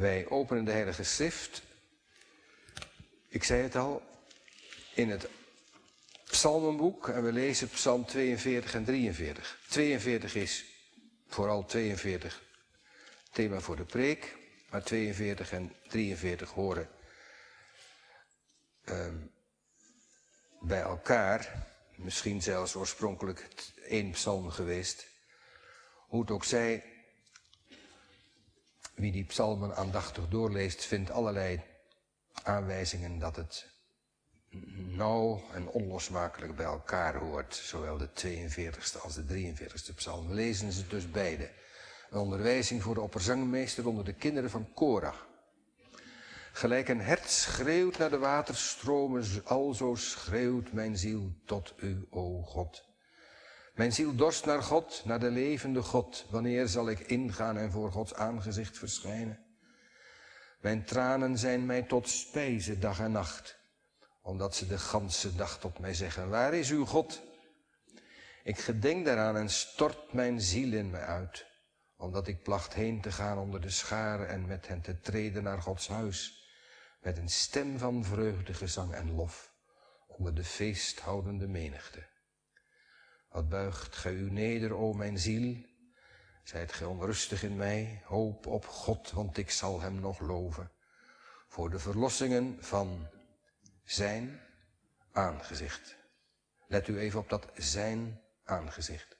Wij openen de Heilige Schrift. Ik zei het al, in het Psalmenboek en we lezen Psalm 42 en 43. 42 is vooral 42 thema voor de preek, maar 42 en 43 horen um, bij elkaar. Misschien zelfs oorspronkelijk één psalm geweest. Hoe het ook zij, wie die psalmen aandachtig doorleest, vindt allerlei aanwijzingen dat het nauw en onlosmakelijk bij elkaar hoort. Zowel de 42e als de 43e psalm. Lezen ze dus beide. Een onderwijzing voor de opperzangmeester onder de kinderen van Korach. Gelijk een hert schreeuwt naar de waterstromen, alzo schreeuwt mijn ziel tot u, o God. Mijn ziel dorst naar God, naar de levende God. Wanneer zal ik ingaan en voor Gods aangezicht verschijnen? Mijn tranen zijn mij tot spijze dag en nacht, omdat ze de ganse dag tot mij zeggen, waar is uw God? Ik gedenk daaraan en stort mijn ziel in mij uit, omdat ik placht heen te gaan onder de scharen en met hen te treden naar Gods huis, met een stem van vreugde, gezang en lof, onder de feesthoudende menigte. Wat buigt gij u neder, o mijn ziel? Zijt gij onrustig in mij? Hoop op God, want ik zal hem nog loven. Voor de verlossingen van zijn aangezicht. Let u even op dat zijn aangezicht.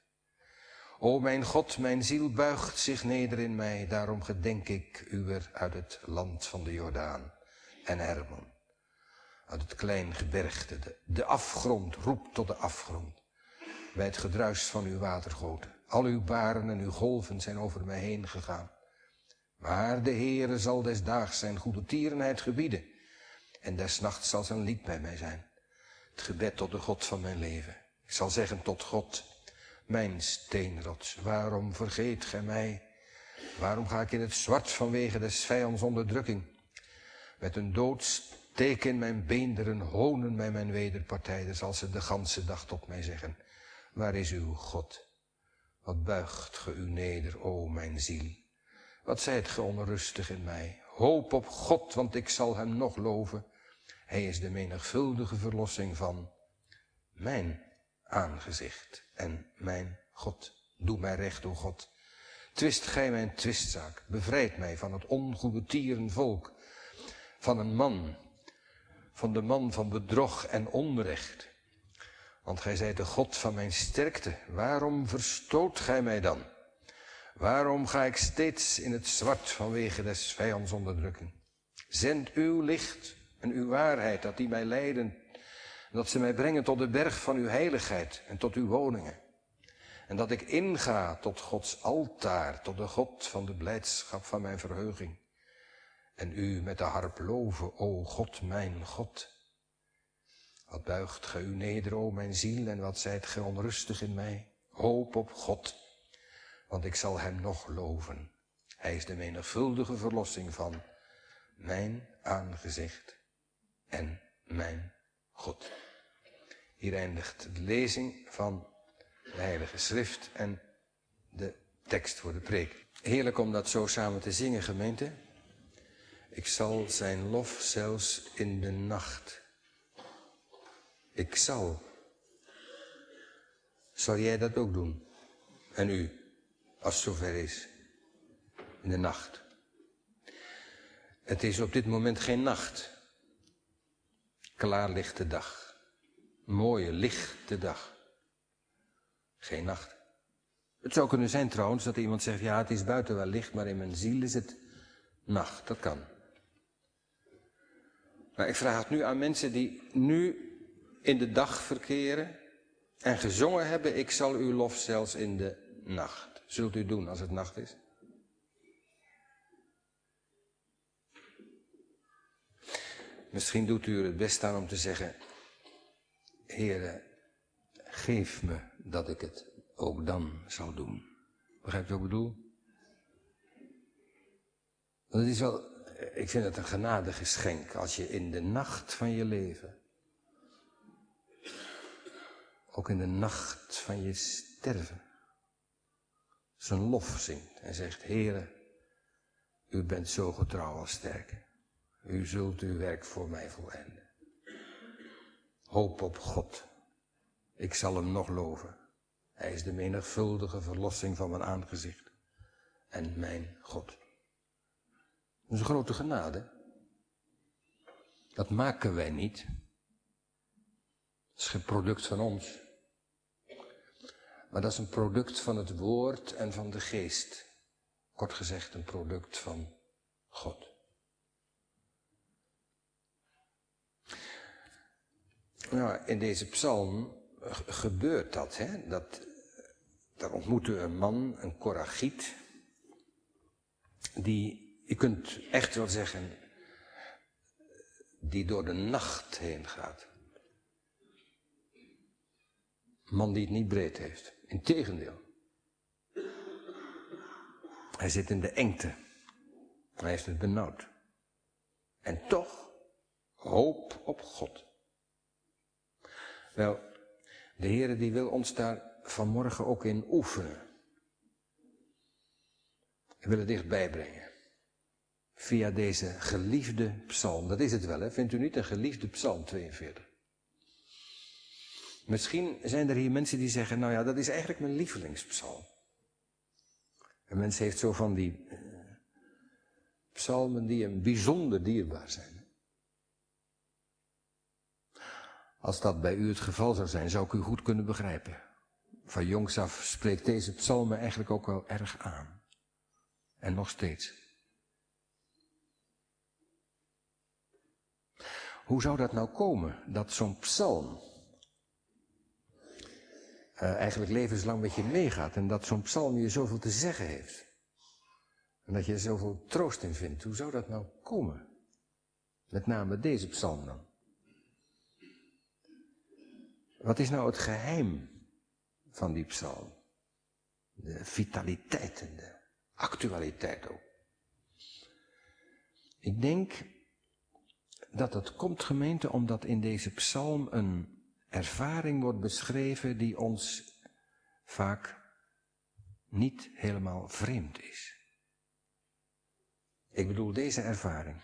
O mijn God, mijn ziel buigt zich neder in mij, daarom gedenk ik uwer uit het land van de Jordaan en Hermon. Uit het klein gebergte, de, de afgrond roept tot de afgrond bij het gedruis van uw watergoten. Al uw baren en uw golven zijn over mij heen gegaan. Maar de Heere zal des daags zijn goede tierenheid gebieden. En des nachts zal zijn lied bij mij zijn. Het gebed tot de God van mijn leven. Ik zal zeggen tot God, mijn steenrots, waarom vergeet gij mij? Waarom ga ik in het zwart vanwege des vijands onderdrukking? Met een doodsteek in mijn beenderen honen mij mijn wederpartij, zal ze de ganse dag tot mij zeggen. Waar is uw God? Wat buigt ge u neder, o mijn ziel? Wat zijt ge onrustig in mij? Hoop op God, want ik zal hem nog loven. Hij is de menigvuldige verlossing van mijn aangezicht en mijn God. Doe mij recht, o God. Twist gij mijn twistzaak. Bevrijd mij van het ongoede tieren volk. Van een man. Van de man van bedrog en onrecht. Want gij zijt de God van mijn sterkte. Waarom verstoot gij mij dan? Waarom ga ik steeds in het zwart vanwege des vijands onderdrukking? Zend uw licht en uw waarheid, dat die mij leiden, dat ze mij brengen tot de berg van uw heiligheid en tot uw woningen. En dat ik inga tot Gods altaar, tot de God van de blijdschap van mijn verheuging. En u met de harp loven, o God, mijn God. Wat buigt ge u neder, o mijn ziel, en wat zijt ge onrustig in mij? Hoop op God, want ik zal hem nog loven. Hij is de menigvuldige verlossing van mijn aangezicht en mijn God. Hier eindigt de lezing van de Heilige Schrift en de tekst voor de preek. Heerlijk om dat zo samen te zingen, gemeente. Ik zal zijn lof zelfs in de nacht ik zal. Zal jij dat ook doen? En u, als het zover is. In de nacht. Het is op dit moment geen nacht. Klaar lichte dag. Mooie, lichte dag. Geen nacht. Het zou kunnen zijn trouwens dat iemand zegt, ja het is buiten wel licht, maar in mijn ziel is het nacht. Dat kan. Maar ik vraag het nu aan mensen die nu in de dag verkeren en gezongen hebben, ik zal uw lof zelfs in de nacht. Zult u doen als het nacht is? Misschien doet u er het best aan om te zeggen, Heere, geef me dat ik het ook dan zal doen. Begrijpt u wat ik bedoel? Dat is wel, ik vind het een genadig geschenk als je in de nacht van je leven ook in de nacht van je sterven, zijn lof zingt en zegt, Heere, U bent zo getrouw als sterk. U zult uw werk voor mij volenden. Hoop op God. Ik zal hem nog loven. Hij is de menigvuldige verlossing van mijn aangezicht en mijn God. Dat is een grote genade. Dat maken wij niet. Is geen product van ons. Maar dat is een product van het woord en van de geest. Kort gezegd een product van God. Nou, in deze psalm gebeurt dat, hè? dat daar ontmoette een man, een Korachiet, die, je kunt echt wel zeggen, die door de nacht heen gaat. Een man die het niet breed heeft. Integendeel. Hij zit in de engte. Hij heeft het benauwd. En toch hoop op God. Wel, de Heere die wil ons daar vanmorgen ook in oefenen. Wil het dichtbij brengen. Via deze geliefde psalm. Dat is het wel, hè? Vindt u niet een geliefde psalm 42? Misschien zijn er hier mensen die zeggen, nou ja, dat is eigenlijk mijn lievelingspsalm. Een mens heeft zo van die uh, psalmen die hem bijzonder dierbaar zijn. Als dat bij u het geval zou zijn, zou ik u goed kunnen begrijpen. Van jongs af spreekt deze psalm me eigenlijk ook wel erg aan. En nog steeds. Hoe zou dat nou komen, dat zo'n psalm uh, eigenlijk levenslang met je meegaat en dat zo'n psalm je zoveel te zeggen heeft? En dat je er zoveel troost in vindt. Hoe zou dat nou komen? Met name deze psalm dan. Wat is nou het geheim van die psalm? De vitaliteit en de actualiteit ook. Ik denk dat het komt gemeente omdat in deze psalm een ervaring wordt beschreven die ons vaak niet helemaal vreemd is. Ik bedoel deze ervaring.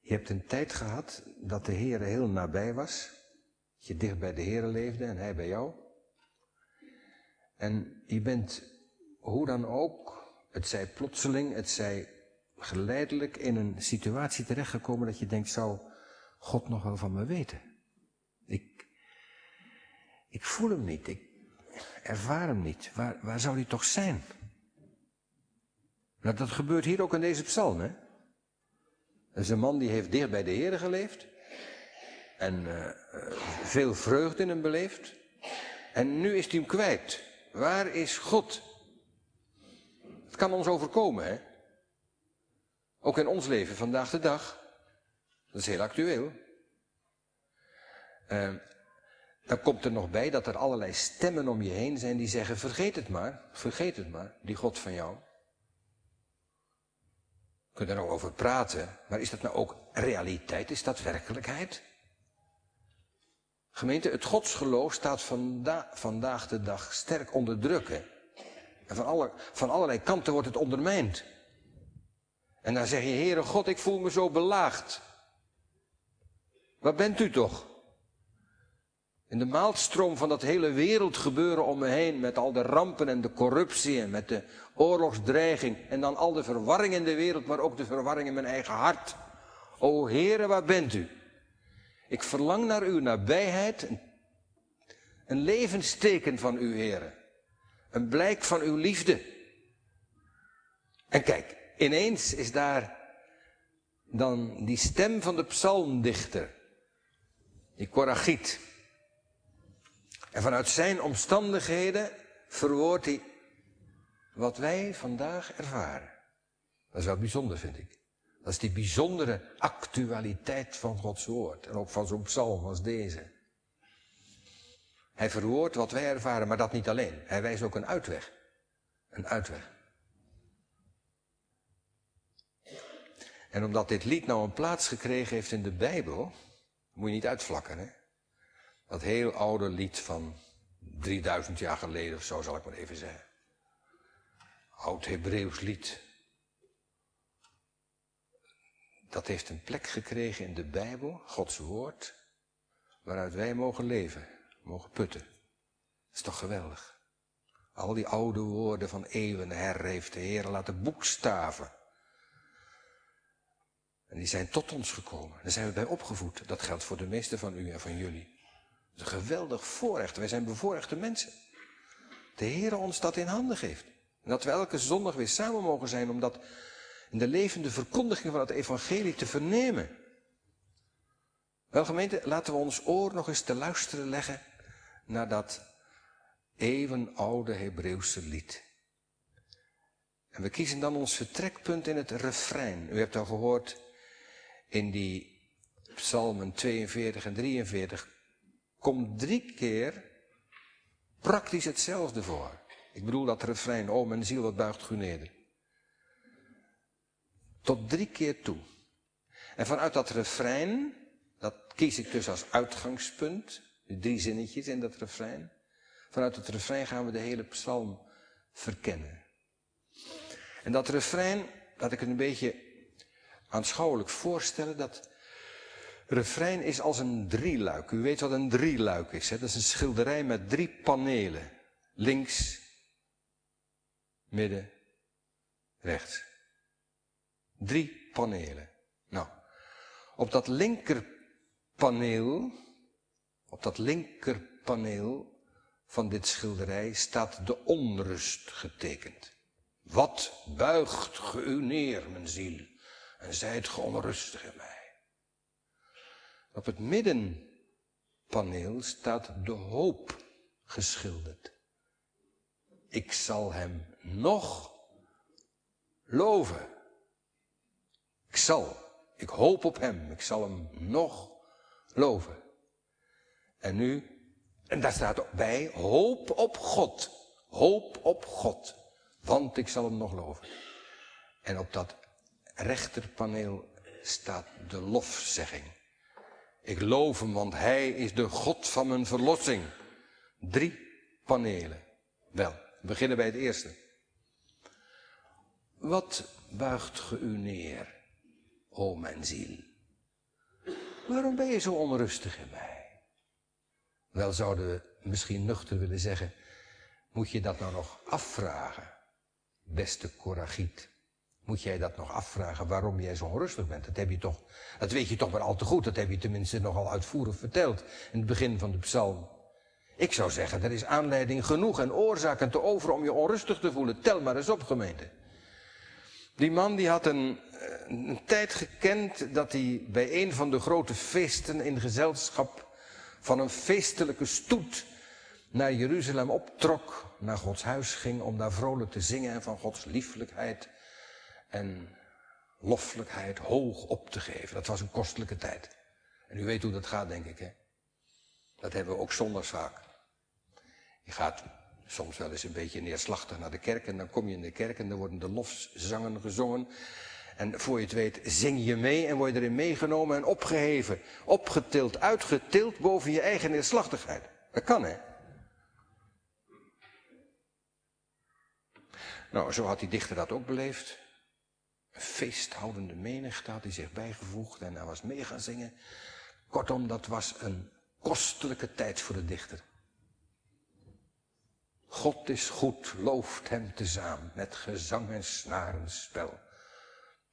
Je hebt een tijd gehad dat de Heer heel nabij was, dat je dicht bij de Heer leefde en Hij bij jou. En je bent hoe dan ook, het zij plotseling, het zij geleidelijk in een situatie terechtgekomen dat je denkt, zou God nog wel van me weten? Ik, voel hem niet, ik ervaar hem niet. Waar, waar zou hij toch zijn? Nou, dat gebeurt hier ook in deze psalm, hè? Dat is een man die heeft dicht bij de Heer geleefd. En uh, veel vreugde in hem beleefd. En nu is hij hem kwijt. Waar is God? Het kan ons overkomen, hè? Ook in ons leven vandaag de dag. Dat is heel actueel. Uh, dan komt er nog bij dat er allerlei stemmen om je heen zijn die zeggen: vergeet het maar, vergeet het maar, die God van jou. We kunnen er nog over praten, maar is dat nou ook realiteit? Is dat werkelijkheid? Gemeente, het godsgeloof staat vanda vandaag de dag sterk onder druk. Hè? En van, alle, van allerlei kanten wordt het ondermijnd. En dan zeg je, Heere God, ik voel me zo belaagd. Waar bent u toch? In de maalstroom van dat hele wereldgebeuren om me heen, met al de rampen en de corruptie en met de oorlogsdreiging en dan al de verwarring in de wereld, maar ook de verwarring in mijn eigen hart. O Heere, waar bent u? Ik verlang naar uw nabijheid, een levensteken van uw Heere. Een blijk van uw liefde. En kijk, ineens is daar dan die stem van de psalmdichter, die Korachiet. En vanuit zijn omstandigheden verwoordt hij wat wij vandaag ervaren. Dat is wel bijzonder, vind ik. Dat is die bijzondere actualiteit van Gods woord. En ook van zo'n psalm als deze. Hij verwoordt wat wij ervaren, maar dat niet alleen. Hij wijst ook een uitweg. Een uitweg. En omdat dit lied nou een plaats gekregen heeft in de Bijbel, moet je niet uitvlakken, hè? Dat heel oude lied van 3000 jaar geleden of zo, zal ik maar even zeggen. Oud Hebreeuws lied. dat heeft een plek gekregen in de Bijbel, Gods woord, waaruit wij mogen leven, mogen putten. Dat is toch geweldig. Al die oude woorden van eeuwen her heeft de Heer laten boekstaven. En die zijn tot ons gekomen. Daar zijn we bij opgevoed. Dat geldt voor de meeste van u en van jullie. Geweldig voorrecht. Wij zijn bevoorrechte mensen. De Heer ons dat in handen geeft. Dat we elke zondag weer samen mogen zijn om dat in de levende verkondiging van het evangelie te vernemen. Wel gemeente, laten we ons oor nog eens te luisteren leggen naar dat eeuwenoude Hebreeuwse lied. En we kiezen dan ons vertrekpunt in het refrein. U hebt al gehoord in die psalmen 42 en 43 komt drie keer praktisch hetzelfde voor. Ik bedoel dat refrein, oh mijn ziel wat buigt u. Tot drie keer toe. En vanuit dat refrein, dat kies ik dus als uitgangspunt, de drie zinnetjes in dat refrein. Vanuit het refrein gaan we de hele psalm verkennen. En dat refrein, laat ik het een beetje aanschouwelijk voorstellen, dat refrein is als een drieluik. U weet wat een drieluik is. Hè? Dat is een schilderij met drie panelen. Links, midden, rechts. Drie panelen. Nou, op dat linkerpaneel, op dat linkerpaneel van dit schilderij staat de onrust getekend. Wat buigt ge u neer, mijn ziel, en zijt ge onrustig in mij. Op het middenpaneel staat de hoop geschilderd. Ik zal hem nog loven. Ik zal, ik hoop op hem, ik zal hem nog loven. En nu en daar staat ook bij, hoop op God. Hoop op God. Want ik zal hem nog loven. En op dat rechterpaneel staat de lofzegging. Ik loof hem, want hij is de God van mijn verlossing. Drie panelen. Wel, we beginnen bij het eerste. Wat buigt ge u neer, o mijn ziel? Waarom ben je zo onrustig in mij? Wel zouden we misschien nuchter willen zeggen, moet je dat nou nog afvragen, beste Coragiet? Moet jij dat nog afvragen waarom jij zo onrustig bent? Dat, heb je toch, dat weet je toch maar al te goed. Dat heb je tenminste nogal uitvoerig verteld in het begin van de psalm. Ik zou zeggen, er is aanleiding genoeg en oorzaken te over om je onrustig te voelen. Tel maar eens op, gemeente. Die man die had een, een tijd gekend dat hij bij een van de grote feesten in gezelschap van een feestelijke stoet naar Jeruzalem optrok, naar Gods huis ging om daar vrolijk te zingen en van Gods lieflijkheid en loffelijkheid hoog op te geven. Dat was een kostelijke tijd. En u weet hoe dat gaat, denk ik, hè? Dat hebben we ook zondags vaak. Je gaat soms wel eens een beetje neerslachtig naar de kerk en dan kom je in de kerk en dan worden de lofzangen gezongen. En voor je het weet zing je mee en word je erin meegenomen en opgeheven, opgetild, uitgetild boven je eigen neerslachtigheid. Dat kan hè. Nou, zo had die dichter dat ook beleefd. Feesthoudende menigte had hij zich bijgevoegd en hij was mee gaan zingen. Kortom, dat was een kostelijke tijd voor de dichter. God is goed, looft hem tezamen met gezang en snarenspel.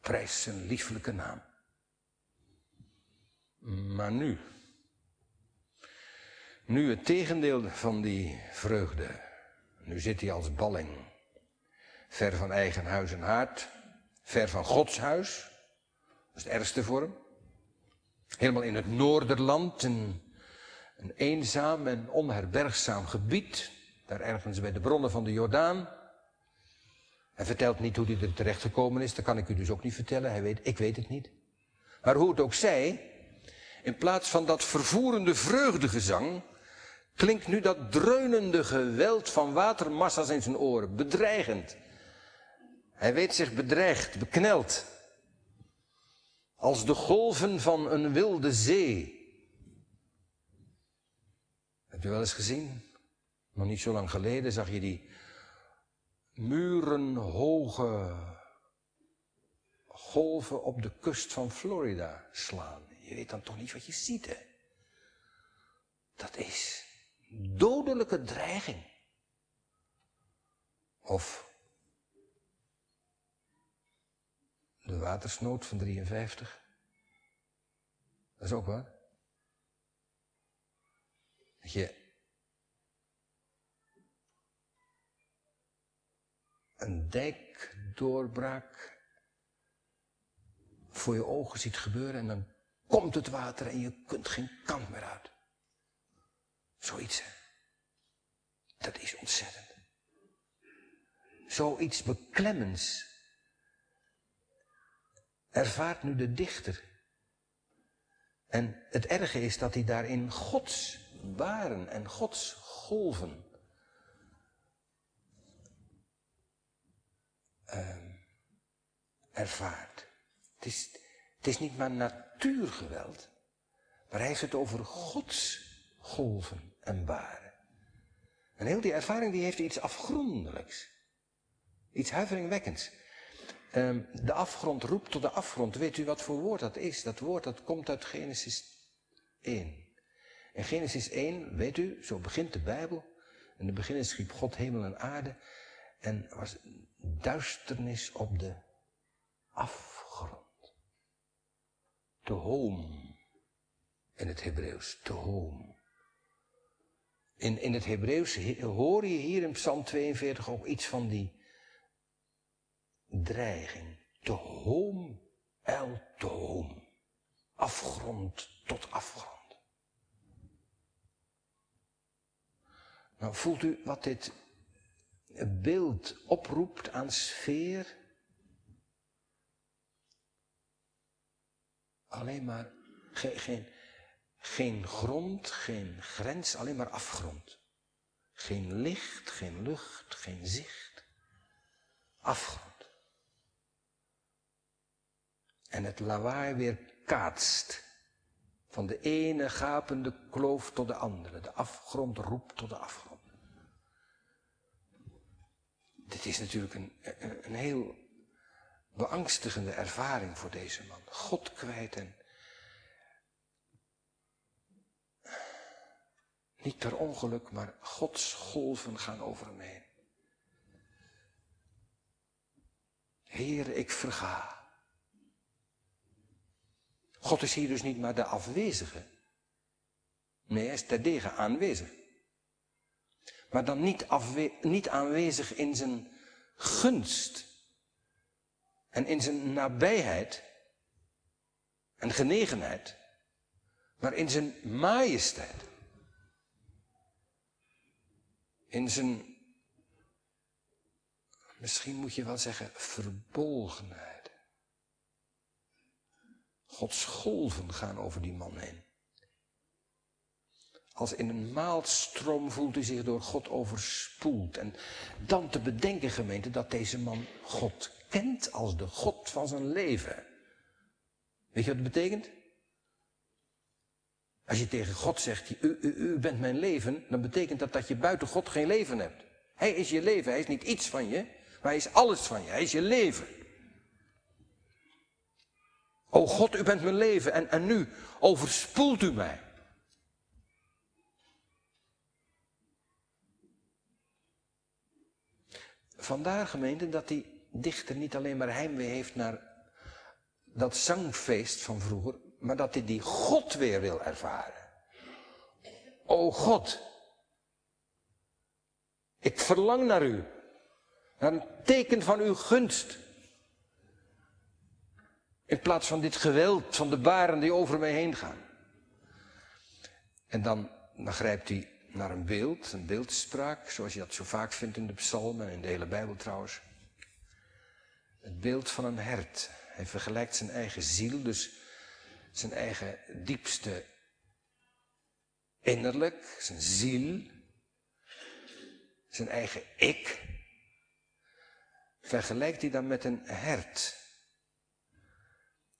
Prijs zijn lieflijke naam. Maar nu, nu het tegendeel van die vreugde. Nu zit hij als balling, ver van eigen huis en haard, ver van Gods huis. Dat is het ergste voor hem. Helemaal in het Noorderland, een, een eenzaam en onherbergzaam gebied, daar ergens bij de bronnen van de Jordaan. Hij vertelt niet hoe hij er terecht gekomen is. Dat kan ik u dus ook niet vertellen. Hij weet, ik weet het niet. Maar hoe het ook zij, in plaats van dat vervoerende vreugdegezang, klinkt nu dat dreunende geweld van watermassa's in zijn oren. Bedreigend. Hij weet zich bedreigd, bekneld. Als de golven van een wilde zee. Heb je wel eens gezien? Nog niet zo lang geleden zag je die murenhoge golven op de kust van Florida slaan. Je weet dan toch niet wat je ziet, hè? Dat is dodelijke dreiging. Of de watersnood van 53. Dat is ook wat. Dat je een dijkdoorbraak voor je ogen ziet gebeuren en dan komt het water en je kunt geen kant meer uit. Zoiets, hè. Dat is ontzettend. Zoiets beklemmends ervaart nu de dichter. En het erge is dat hij daarin Gods baren en Gods golven uh, ervaart. Het is, het is niet maar natuurgeweld, maar hij heeft het over Gods golven en baren. En heel die ervaring die heeft iets afgrondelijks. Iets huiveringwekkends. Um, de afgrond roept tot de afgrond. Weet u wat voor woord dat is? Dat woord dat komt uit Genesis 1. In Genesis 1, weet u, zo begint de Bijbel. In het begin schiep God hemel en aarde. En was duisternis op de afgrond. Tehom. In het Hebreeuws, tehom. In, in het Hebreeuws hoor je hier in Psalm 42 ook iets van die dreiging. Tehom, el. Afgrond tot afgrond. Nou, voelt u wat dit beeld oproept aan sfeer? Alleen maar geen, geen, geen grond, geen grens, alleen maar afgrond. Geen licht, geen lucht, geen zicht. Afgrond. En het lawaai weer kaatst. Van de ene gapende kloof tot de andere. De afgrond roept tot de afgrond. Dit is natuurlijk een, een, heel beangstigende ervaring voor deze man. God kwijt en niet per ongeluk, maar Gods golven gaan over hem heen. Heer, ik verga. God is hier dus niet maar de afwezige. Nee, hij is terdege aanwezig. Maar dan niet, niet aanwezig in zijn gunst. En in zijn nabijheid. En genegenheid. Maar in zijn majesteit. In zijn, misschien moet je wel zeggen, verbolgenheid. Gods golven gaan over die man heen. Als in een maalstroom voelt hij zich door God overspoeld. En dan te bedenken, gemeente, dat deze man God kent als de God van zijn leven. Weet je wat het betekent? Als je tegen God zegt, u, u, u bent mijn leven, dan betekent dat dat je buiten God geen leven hebt. Hij is je leven, hij is niet iets van je, maar hij is alles van je, hij is je leven. O God, u bent mijn leven en, en nu overspoelt u mij. Vandaar gemeente dat die dichter niet alleen maar heimwee heeft naar dat zangfeest van vroeger, maar dat hij die God weer wil ervaren. O God, ik verlang naar u, naar een teken van uw gunst. In plaats van dit geweld van de baren die over mij heen gaan. En dan, dan grijpt hij naar een beeld, een beeldspraak, zoals je dat zo vaak vindt in de psalmen en in de hele Bijbel trouwens. Het beeld van een hert. Hij vergelijkt zijn eigen ziel, dus zijn eigen diepste innerlijk, zijn ziel, zijn eigen ik, vergelijkt hij dan met een hert.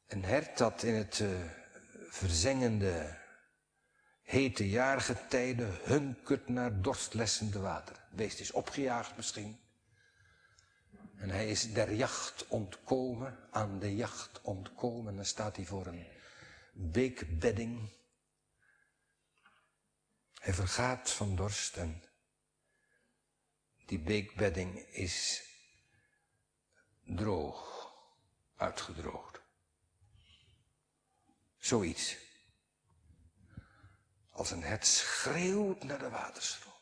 Een hert dat in het uh, verzengende, hete jaargetijde hunkert naar dorstlessende water. Beest is opgejaagd misschien. En hij is der jacht ontkomen, aan de jacht ontkomen. Dan staat hij voor een beekbedding. Hij vergaat van dorst en die beekbedding is droog, uitgedroogd. Zoiets. Als een het schreeuwt naar de waterstroom.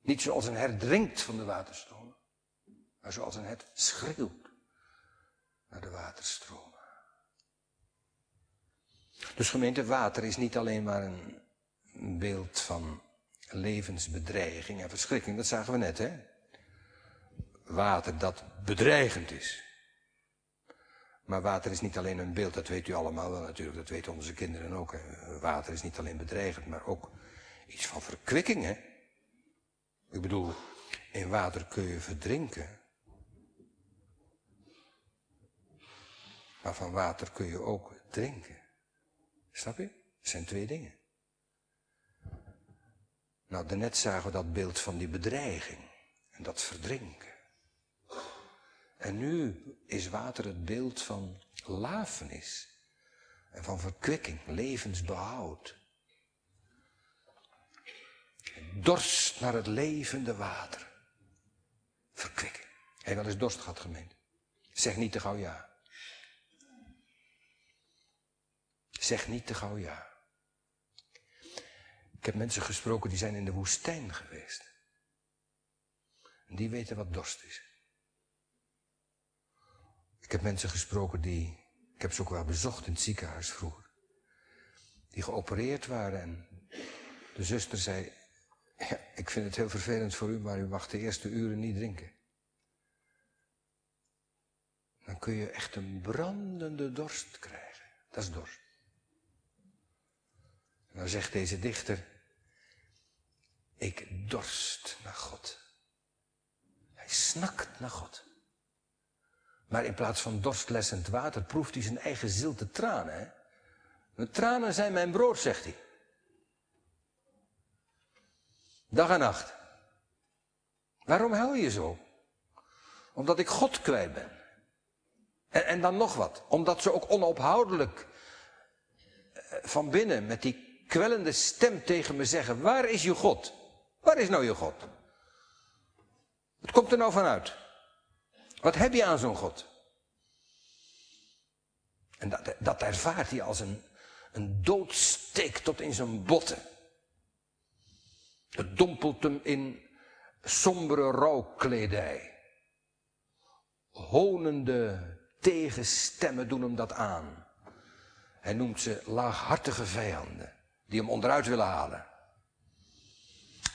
Niet zoals een hert drinkt van de waterstromen, maar zoals een hert schreeuwt naar de waterstromen. Dus gemeente, water is niet alleen maar een beeld van levensbedreiging en verschrikking. Dat zagen we net, hè? Water dat bedreigend is. Maar water is niet alleen een beeld, dat weet u allemaal wel natuurlijk, dat weten onze kinderen ook. Water is niet alleen bedreigend, maar ook iets van verkwikking, hè? Ik bedoel, in water kun je verdrinken. Maar van water kun je ook drinken. Snap je? Het zijn twee dingen. Nou, daarnet zagen we dat beeld van die bedreiging en dat verdrinken. En nu is water het beeld van lafenis en van verkwikking, levensbehoud. Dorst naar het levende water. Verkwikking. Je wel eens dorst gehad, gemeente? Zeg niet te gauw ja. Zeg niet te gauw ja. Ik heb mensen gesproken die zijn in de woestijn geweest. En die weten wat dorst is. Ik heb mensen gesproken die, ik heb ze ook wel bezocht in het ziekenhuis vroeger. Die geopereerd waren en de zuster zei, ik vind het heel vervelend voor u, maar u mag de eerste uren niet drinken. Dan kun je echt een brandende dorst krijgen. Dat is dorst. En dan zegt deze dichter, ik dorst naar God. Hij snakt naar God. Maar in plaats van dorstlessend water proeft hij zijn eigen zilte tranen. Tranen zijn mijn brood, zegt hij. Dag en nacht. Waarom huil je zo? Omdat ik God kwijt ben. En, en dan nog wat. Omdat ze ook onophoudelijk eh, van binnen met die kwellende stem tegen me zeggen: Waar is je God? Waar is nou je God? Wat komt er nou vanuit? Wat heb je aan zo'n God? En dat, dat ervaart hij als een, een doodsteek tot in zijn botten. Het dompelt hem in sombere rouwkledij. Honende tegenstemmen doen hem dat aan. Hij noemt ze laaghartige vijanden die hem onderuit willen halen.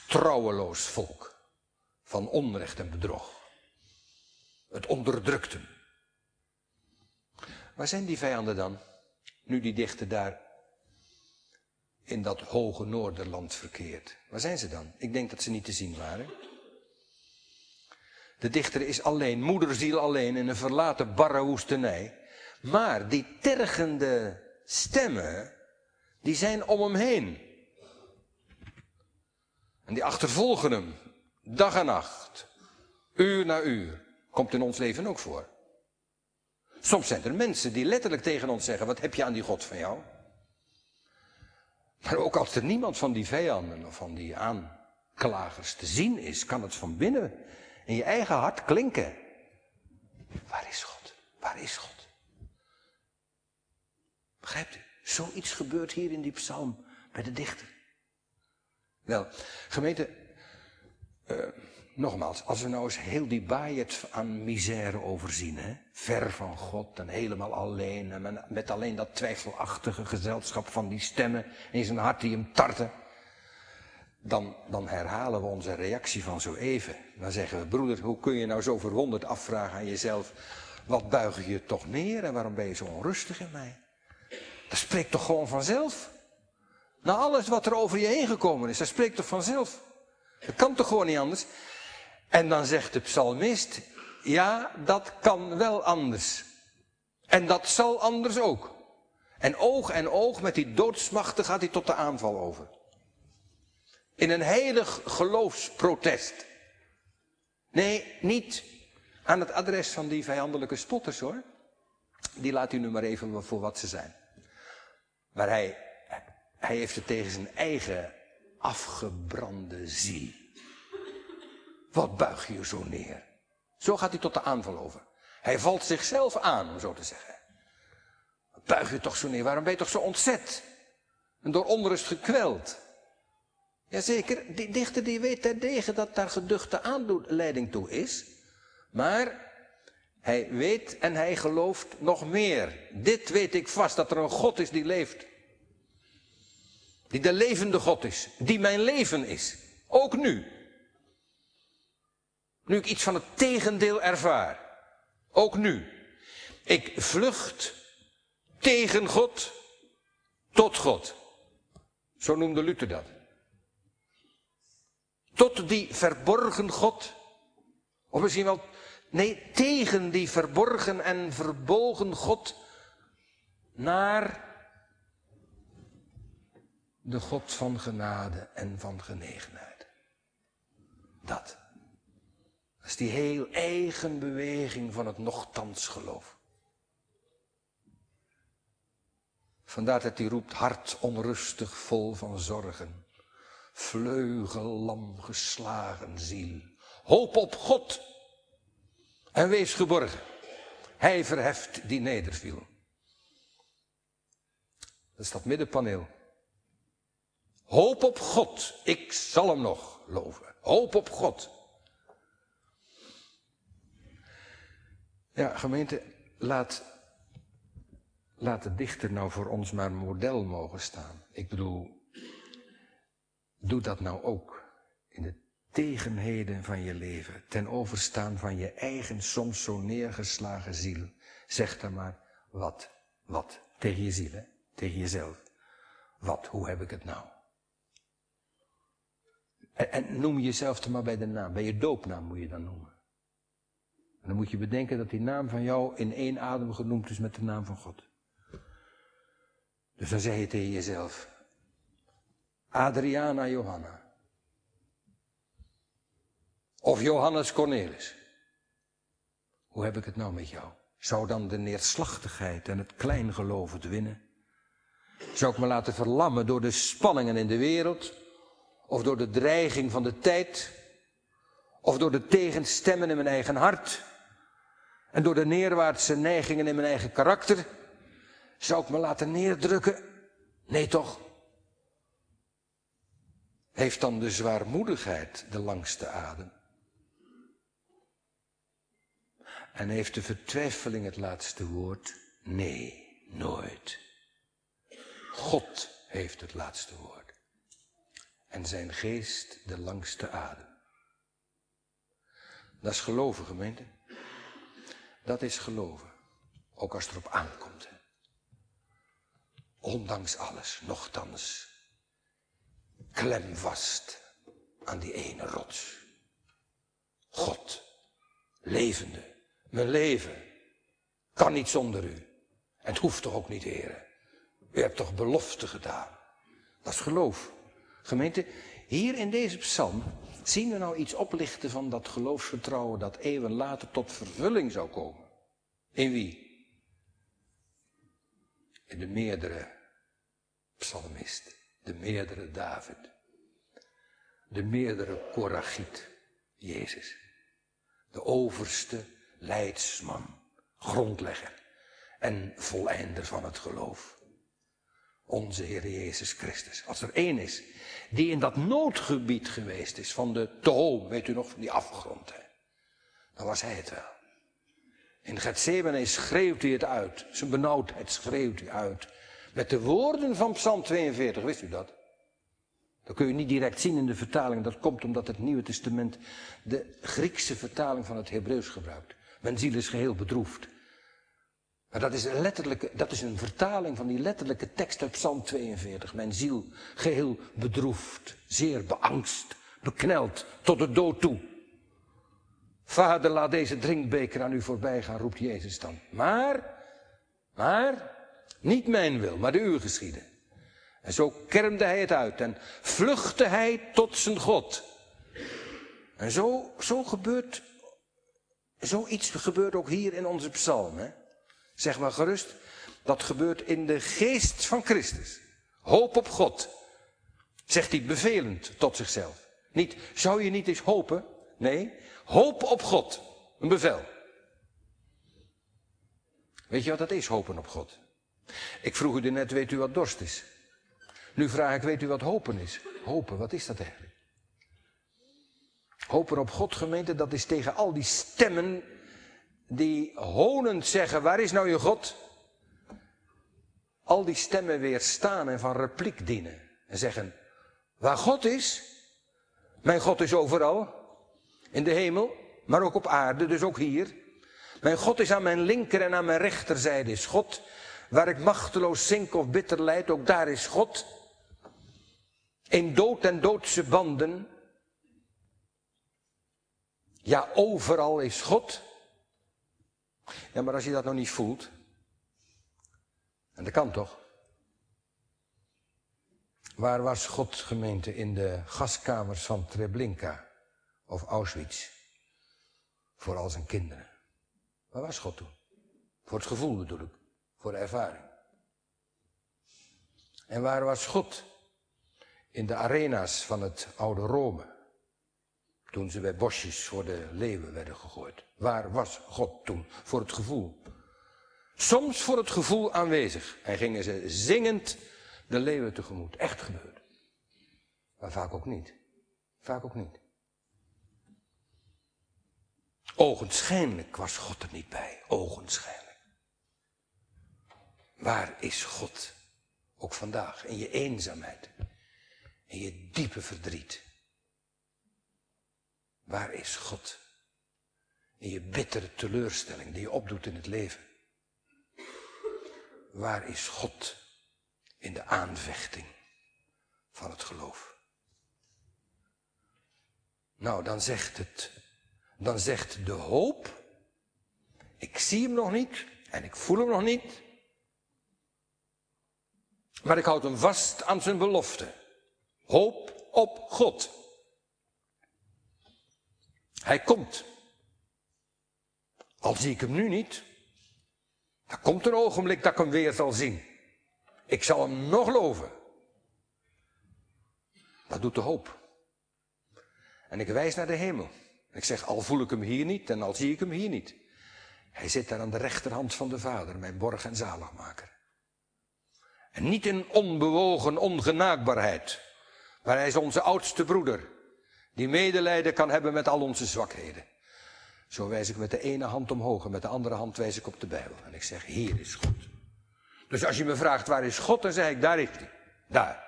Trouweloos volk van onrecht en bedrog. Het onderdrukt hem. Waar zijn die vijanden dan? Nu die dichter daar in dat hoge Noorderland verkeert. Waar zijn ze dan? Ik denk dat ze niet te zien waren. De dichter is alleen, moederziel alleen in een verlaten barre woestenij. Maar die tergende stemmen, die zijn om hem heen. En die achtervolgen hem, dag en nacht, uur na uur. Komt in ons leven ook voor. Soms zijn er mensen die letterlijk tegen ons zeggen: Wat heb je aan die God van jou? Maar ook als er niemand van die vijanden of van die aanklagers te zien is, kan het van binnen in je eigen hart klinken. Waar is God? Waar is God? Begrijpt u? Zoiets gebeurt hier in die psalm bij de dichter. Wel, gemeente, uh, nogmaals, als we nou eens heel die baaiet aan misère overzien, hè? ver van God en helemaal alleen, en met alleen dat twijfelachtige gezelschap van die stemmen in zijn hart die hem tarten, dan, dan herhalen we onze reactie van zo even. Dan zeggen we, broeder, hoe kun je nou zo verwonderd afvragen aan jezelf, wat buig je toch neer en waarom ben je zo onrustig in mij? Dat spreekt toch gewoon vanzelf? Na alles wat er over je heen gekomen is, dat spreekt toch vanzelf? Dat kan toch gewoon niet anders? En dan zegt de psalmist, ja, dat kan wel anders. En dat zal anders ook. En oog en oog met die doodsmachten gaat hij tot de aanval over. In een heilig geloofsprotest. Nee, niet aan het adres van die vijandelijke spotters hoor. Die laat u nu maar even voor wat ze zijn. Maar hij, hij heeft het tegen zijn eigen afgebrande ziel. Wat buig je zo neer? Zo gaat hij tot de aanval over. Hij valt zichzelf aan, om zo te zeggen. Buig je toch zo neer? Waarom ben je toch zo ontzet? En door onrust gekweld? Jazeker, die dichter die weet terdege dat daar geduchte aanleiding toe is. Maar hij weet en hij gelooft nog meer. Dit weet ik vast, dat er een God is die leeft. Die de levende God is. Die mijn leven is. Ook nu. Nu ik iets van het tegendeel ervaar. Ook nu. Ik vlucht tegen God tot God. Zo noemde Luther dat. Tot die verborgen God. Of misschien wel, nee, tegen die verborgen en verbogen God. Naar de God van genade en van genegenheid. Dat. Dat is die heel eigen beweging van het nochtans geloof. Vandaar dat hij roept hart onrustig vol van zorgen. Vleugellam geslagen ziel. Hoop op God en wees geborgen. Hij verheft die nederviel. Dat is dat middenpaneel. Hoop op God, ik zal hem nog loven. Hoop op God. Ja, gemeente, laat, laat de dichter nou voor ons maar model mogen staan. Ik bedoel, doe dat nou ook in de tegenheden van je leven, ten overstaan van je eigen soms zo neergeslagen ziel. Zeg dan maar, wat, wat, tegen je ziel, hè? tegen jezelf. Wat, hoe heb ik het nou? En, en noem jezelf dan maar bij de naam, bij je doopnaam moet je dan noemen. En dan moet je bedenken dat die naam van jou in één adem genoemd is met de naam van God. Dus dan zeg je tegen jezelf, Adriana Johanna. Of Johannes Cornelis. Hoe heb ik het nou met jou? Zou dan de neerslachtigheid en het kleingeloof het winnen? Zou ik me laten verlammen door de spanningen in de wereld? Of door de dreiging van de tijd? Of door de tegenstemmen in mijn eigen hart? En door de neerwaartse neigingen in mijn eigen karakter? Zou ik me laten neerdrukken? Nee toch? Heeft dan de zwaarmoedigheid de langste adem? En heeft de vertwijfeling het laatste woord? Nee, nooit. God heeft het laatste woord. En zijn geest de langste adem. Dat is geloven, gemeente. Dat is geloven. Ook als het erop aankomt. Ondanks alles, nochtans. Klem vast aan die ene rots. God, levende, mijn leven, kan niet zonder u. En het hoeft toch ook niet, heren. U hebt toch belofte gedaan. Dat is geloof. Gemeente, hier in deze psalm zien we nou iets oplichten van dat geloofsvertrouwen dat eeuwen later tot vervulling zou komen. In wie? In de meerdere psalmist, de meerdere David, de meerdere Korachiet, Jezus, de overste leidsman, grondlegger en voleinder van het geloof. Onze Heer Jezus Christus. Als er één is die in dat noodgebied geweest is van de Toom, weet u nog, van die afgrond, hè? dan was hij het wel. In Gethsemane schreeuwt hij het uit. Zijn benauwdheid schreeuwt hij uit. Met de woorden van Psalm 42, wist u dat? Dat kun je niet direct zien in de vertaling. Dat komt omdat het Nieuwe Testament de Griekse vertaling van het Hebreeuws gebruikt. Mijn ziel is geheel bedroefd. Maar dat is, een letterlijke, dat is een vertaling van die letterlijke tekst uit Psalm 42. Mijn ziel geheel bedroefd, zeer beangst, bekneld tot de dood toe. Vader, laat deze drinkbeker aan u voorbij gaan, roept Jezus dan. Maar, maar, niet mijn wil, maar de uw geschieden. En zo kermde hij het uit en vluchtte hij tot zijn God. En zo, zo gebeurt, zoiets gebeurt ook hier in onze psalm. Hè? Zeg maar gerust, dat gebeurt in de geest van Christus. Hoop op God, zegt hij bevelend tot zichzelf. Niet, zou je niet eens hopen? Nee, hoop op God. Een bevel. Weet je wat dat is, hopen op God? Ik vroeg u net, weet u wat dorst is? Nu vraag ik, weet u wat hopen is? Hopen, wat is dat eigenlijk? Hopen op God, gemeente, dat is tegen al die stemmen die honend zeggen, waar is nou je God? Al die stemmen weerstaan en van repliek dienen. En zeggen, waar God is, mijn God is overal, in de hemel, maar ook op aarde, dus ook hier. Mijn God is aan mijn linker en aan mijn rechterzijde is God. Waar ik machteloos zink of bitter lijd, ook daar is God. In dood en doodse banden. Ja, overal is God. Ja, maar als je dat nog niet voelt. En dat kan toch? Waar was God gemeente in de gaskamers van Treblinka of Auschwitz? Voor al zijn kinderen. Waar was God toen? Voor het gevoel bedoel ik. Voor de ervaring. En waar was God? In de arena's van het oude Rome. Toen ze bij bosjes voor de leeuwen werden gegooid. Waar was God toen? Voor het gevoel. Soms voor het gevoel aanwezig. En gingen ze zingend de leeuwen tegemoet. Echt gebeurd. Maar vaak ook niet. Vaak ook niet. Ogenschijnlijk was God er niet bij. Ogenschijnlijk. Waar is God? Ook vandaag. In je eenzaamheid. In je diepe verdriet. Waar is God? In je bittere teleurstelling die je opdoet in het leven. Waar is God in de aanvechting van het geloof? Nou, dan zegt het, dan zegt de hoop, ik zie hem nog niet en ik voel hem nog niet, maar ik houd hem vast aan zijn belofte. Hoop op God. Hij komt. Al zie ik hem nu niet, er komt een ogenblik dat ik hem weer zal zien. Ik zal hem nog loven. Dat doet de hoop. En ik wijs naar de hemel. Ik zeg, al voel ik hem hier niet en al zie ik hem hier niet. Hij zit daar aan de rechterhand van de Vader, mijn borg en zaligmaker. En niet in onbewogen ongenaakbaarheid, maar hij is onze oudste broeder, die medelijden kan hebben met al onze zwakheden. Zo wijs ik met de ene hand omhoog en met de andere hand wijs ik op de Bijbel. En ik zeg, hier is God. Dus als je me vraagt, waar is God? Dan zeg ik, daar is hij. Daar.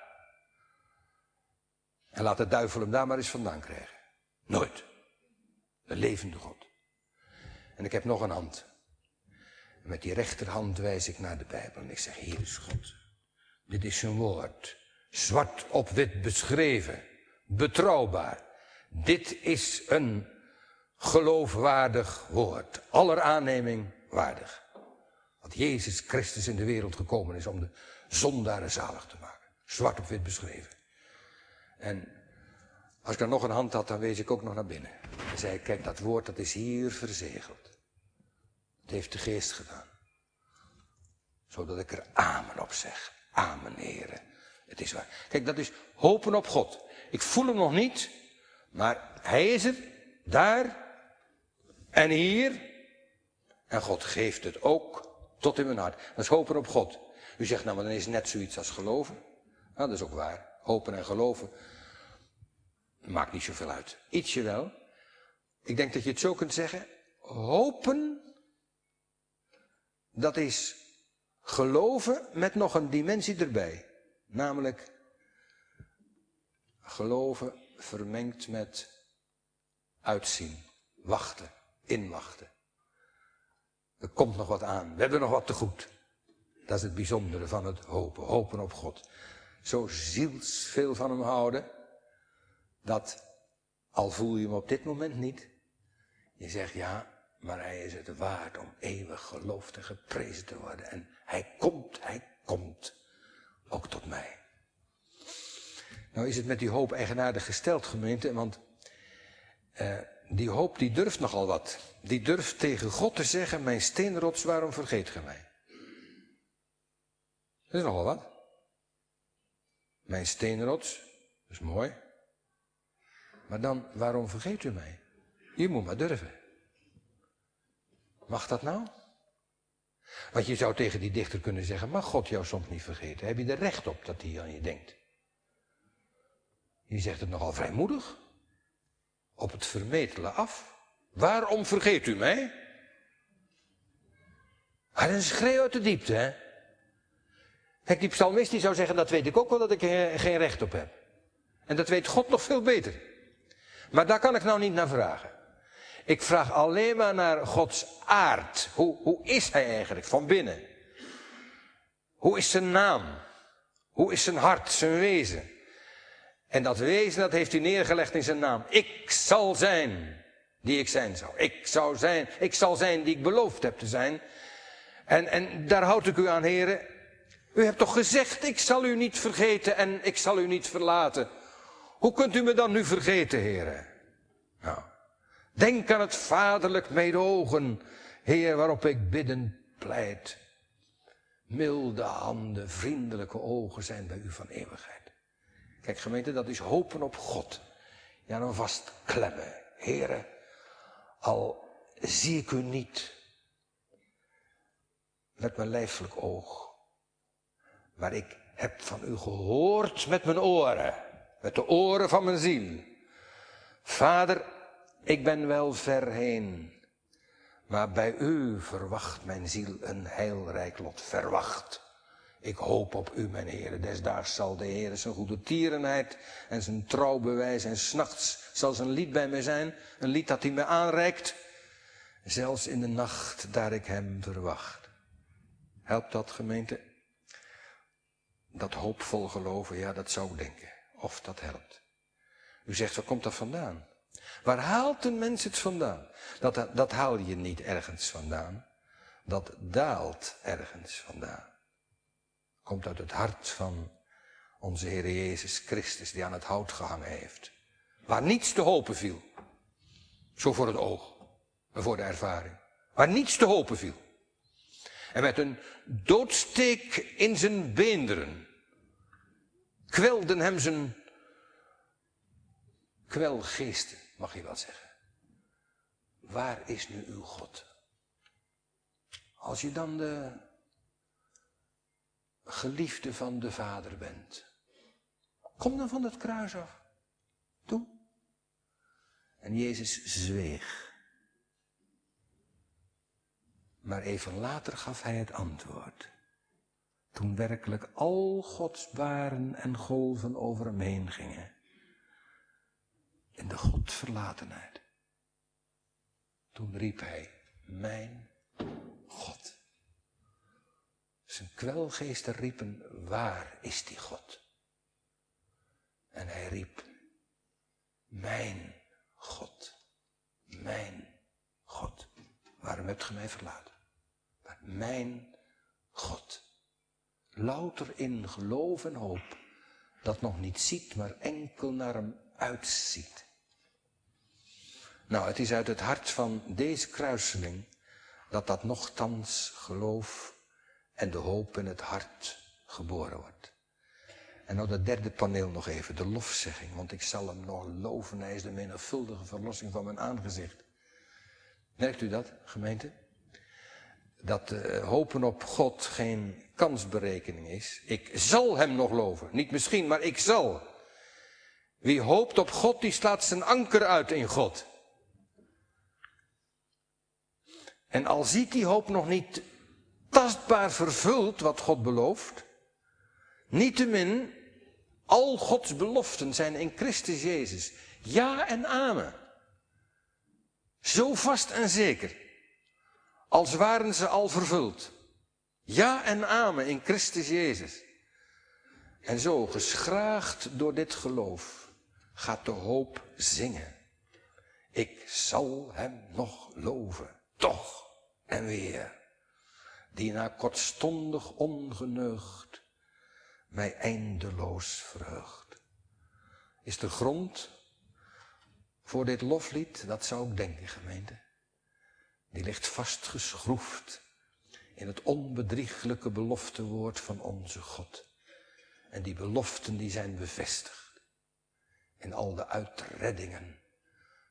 En laat de duivel hem daar maar eens vandaan krijgen. Nooit. De levende God. En ik heb nog een hand. En met die rechterhand wijs ik naar de Bijbel. En ik zeg, hier is God. Dit is zijn woord. Zwart op wit beschreven. Betrouwbaar. Dit is een geloofwaardig woord. Aller aanneming waardig. Dat Jezus Christus in de wereld gekomen is om de zondaren zalig te maken. Zwart op wit beschreven. En als ik dan nog een hand had, dan wees ik ook nog naar binnen. En zei ik, kijk, dat woord dat is hier verzegeld. Dat heeft de geest gedaan. Zodat ik er amen op zeg. Amen, heren. Het is waar. Kijk, dat is hopen op God. Ik voel hem nog niet, maar hij is er, daar en hier. En God geeft het ook tot in mijn hart. Dat is hopen op God. U zegt nou, maar dan is het net zoiets als geloven. Nou, dat is ook waar. Hopen en geloven. Maakt niet zoveel uit. Ietsje wel. Ik denk dat je het zo kunt zeggen. Hopen, dat is geloven met nog een dimensie erbij. Namelijk geloven vermengd met uitzien, wachten inwachten. Er komt nog wat aan. We hebben nog wat te goed. Dat is het bijzondere van het hopen. Hopen op God. Zo zielsveel van hem houden. Dat, al voel je hem op dit moment niet. Je zegt ja, maar hij is het waard om eeuwig geloofd en geprezen te worden. En hij komt, hij komt. Ook tot mij. Nou is het met die hoop eigenaardig gesteld gemeente. Want Uh, die hoop die durft nogal wat. Die durft tegen God te zeggen, mijn steenrots, waarom vergeet ge mij? Dat is nogal wat. Mijn steenrots, dat is mooi. Maar dan, waarom vergeet u mij? Je moet maar durven. Mag dat nou? Want je zou tegen die dichter kunnen zeggen, mag God jou soms niet vergeten? Heb je er recht op dat hij aan je denkt? Je zegt het nogal vrijmoedig. Op het vermetele af. Waarom vergeet u mij? Maar een schreeuw uit de diepte, hè? Kijk, die psalmist die zou zeggen, dat weet ik ook wel dat ik er geen recht op heb. En dat weet God nog veel beter. Maar daar kan ik nou niet naar vragen. Ik vraag alleen maar naar Gods aard. Hoe, hoe is hij eigenlijk van binnen? Hoe is zijn naam? Hoe is zijn hart, zijn wezen? En dat wezen, dat heeft hij neergelegd in zijn naam. Ik zal zijn die ik zijn zou. Ik zou zijn, ik zal zijn die ik beloofd heb te zijn. En, en daar houd ik u aan, heren. U hebt toch gezegd, ik zal u niet vergeten en ik zal u niet verlaten. Hoe kunt u me dan nu vergeten, heren? Nou, denk aan het vaderlijk meedogen, Heer, waarop ik bidden pleit. Milde handen, vriendelijke ogen zijn bij u van eeuwigheid. Kijk gemeente, dat is hopen op God. Ja, dan vast klemmen. Heren, al zie ik u niet met mijn lijfelijk oog, maar ik heb van u gehoord met mijn oren, met de oren van mijn ziel. Vader, ik ben wel ver heen, maar bij u verwacht mijn ziel een heilrijk lot, verwacht. Ik hoop op u, mijn heren. Desdaags zal de Heer zijn goede tierenheid en zijn trouw bewijzen. En s'nachts zal zijn lied bij mij zijn. Een lied dat hij me aanreikt. Zelfs in de nacht daar ik hem verwacht. Helpt dat, gemeente? Dat hoopvol geloven, ja, dat zou ik denken. Of dat helpt. U zegt, waar komt dat vandaan? Waar haalt een mens het vandaan? Dat, dat haal je niet ergens vandaan. Dat daalt ergens vandaan komt uit het hart van onze Heer Jezus Christus die aan het hout gehangen heeft. Waar niets te hopen viel. Zo voor het oog en voor de ervaring. Waar niets te hopen viel. En met een doodsteek in zijn beenderen kwelden hem zijn kwelgeesten, mag je wel zeggen. Waar is nu uw God? Als je dan de geliefde van de Vader bent. Kom dan van het kruis af. Doe. En Jezus zweeg. Maar even later gaf hij het antwoord. Toen werkelijk al Gods baren en golven over hem heen gingen. In de Godverlatenheid. Toen riep hij, mijn God. Zijn kwelgeesten riepen, waar is die God? En hij riep, mijn God, mijn God. Waarom hebt ge mij verlaten? Maar mijn God. Louter in geloof en hoop, dat nog niet ziet, maar enkel naar hem uitziet. Nou, het is uit het hart van deze kruiseling dat dat nogthans geloof en de hoop in het hart geboren wordt. En nou dat derde paneel nog even, de lofzegging, want ik zal hem nog loven, hij is de menigvuldige verlossing van mijn aangezicht. Merkt u dat, gemeente? Dat uh, hopen op God geen kansberekening is. Ik zal hem nog loven. Niet misschien, maar ik zal. Wie hoopt op God, die slaat zijn anker uit in God. En al ziet die hoop nog niet tastbaar vervuld wat God belooft. Niettemin, al Gods beloften zijn in Christus Jezus. Ja en amen. Zo vast en zeker. Als waren ze al vervuld. Ja en amen in Christus Jezus. En zo, geschraagd door dit geloof, gaat de hoop zingen. Ik zal hem nog loven, toch en weer die na kortstondig ongeneugd mij eindeloos verheugt. Is de grond voor dit loflied, dat zou ik denken, gemeente. Die ligt vastgeschroefd in het onbedrieglijke beloftewoord van onze God. En die beloften die zijn bevestigd in al de uitreddingen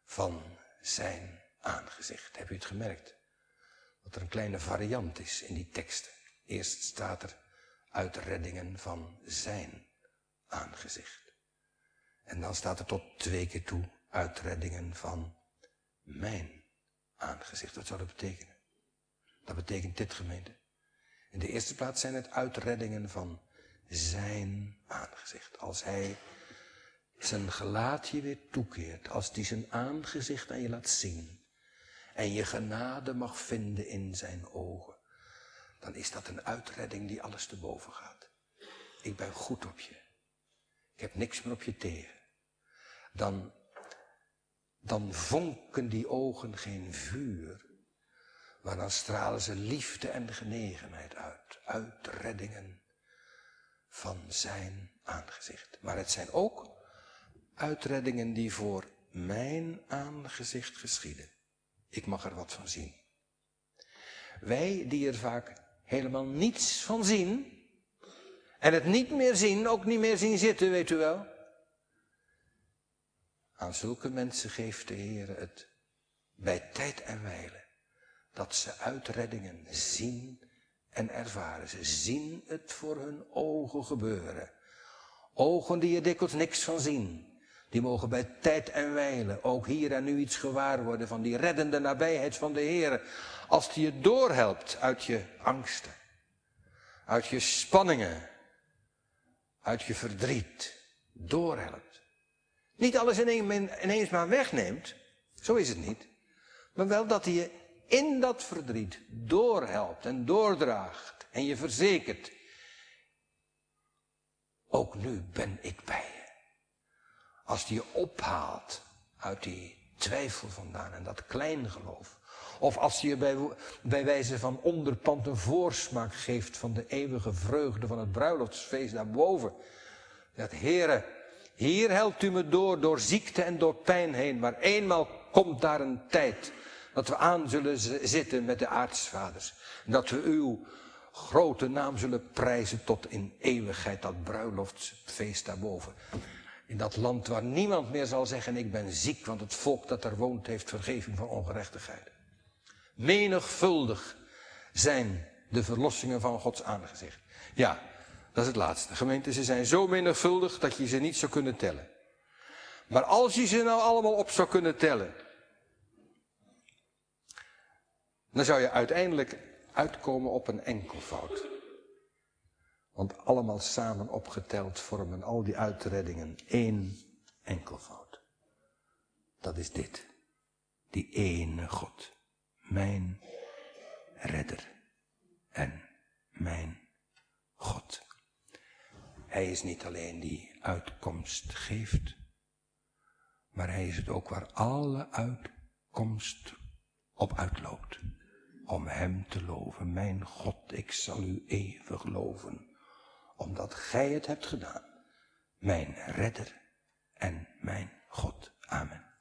van zijn aangezicht. Heb u het gemerkt? Dat er een kleine variant is in die teksten. Eerst staat er uitreddingen van zijn aangezicht. En dan staat er tot twee keer toe uitreddingen van mijn aangezicht. Wat zou dat betekenen? Dat betekent dit gemeente. In de eerste plaats zijn het uitreddingen van zijn aangezicht. Als hij zijn gelaat je weer toekeert, als hij zijn aangezicht aan je laat zien en je genade mag vinden in zijn ogen, dan is dat een uitredding die alles te boven gaat. Ik ben goed op je. Ik heb niks meer op je tegen. Dan, dan vonken die ogen geen vuur, maar dan stralen ze liefde en genegenheid uit. Uitreddingen van zijn aangezicht. Maar het zijn ook uitreddingen die voor mijn aangezicht geschieden. Ik mag er wat van zien. Wij die er vaak helemaal niets van zien, en het niet meer zien, ook niet meer zien zitten, weet u wel. Aan zulke mensen geeft de Heer het bij tijd en wijle dat ze uitreddingen zien en ervaren. Ze zien het voor hun ogen gebeuren. Ogen die er dikwijls niks van zien. Die mogen bij tijd en wijle ook hier en nu iets gewaar worden van die reddende nabijheid van de Heer. Als die je doorhelpt uit je angsten, uit je spanningen, uit je verdriet. Doorhelpt. Niet alles ineens maar wegneemt, zo is het niet. Maar wel dat hij je in dat verdriet doorhelpt en doordraagt en je verzekert. Ook nu ben ik bij je. Als die je ophaalt uit die twijfel vandaan en dat kleingeloof. Of als hij je bij, wijze van onderpand een voorsmaak geeft van de eeuwige vreugde van het bruiloftsfeest daarboven. Dat Heere, hier helpt u me door, door ziekte en door pijn heen. Maar eenmaal komt daar een tijd dat we aan zullen zitten met de aartsvaders. Dat we uw grote naam zullen prijzen tot in eeuwigheid, dat bruiloftsfeest daarboven. In dat land waar niemand meer zal zeggen, ik ben ziek, want het volk dat er woont heeft vergeving van ongerechtigheid. Menigvuldig zijn de verlossingen van Gods aangezicht. Ja, dat is het laatste. Gemeente, ze zijn zo menigvuldig dat je ze niet zou kunnen tellen. Maar als je ze nou allemaal op zou kunnen tellen, dan zou je uiteindelijk uitkomen op een enkelvoud. Want allemaal samen opgeteld vormen al die uitreddingen één enkelvoud. Dat is dit. Die ene God. Mijn redder. En mijn God. Hij is niet alleen die uitkomst geeft, maar hij is het ook waar alle uitkomst op uitloopt. Om hem te loven. Mijn God, ik zal u eeuwig loven omdat gij het hebt gedaan, mijn redder en mijn God. Amen.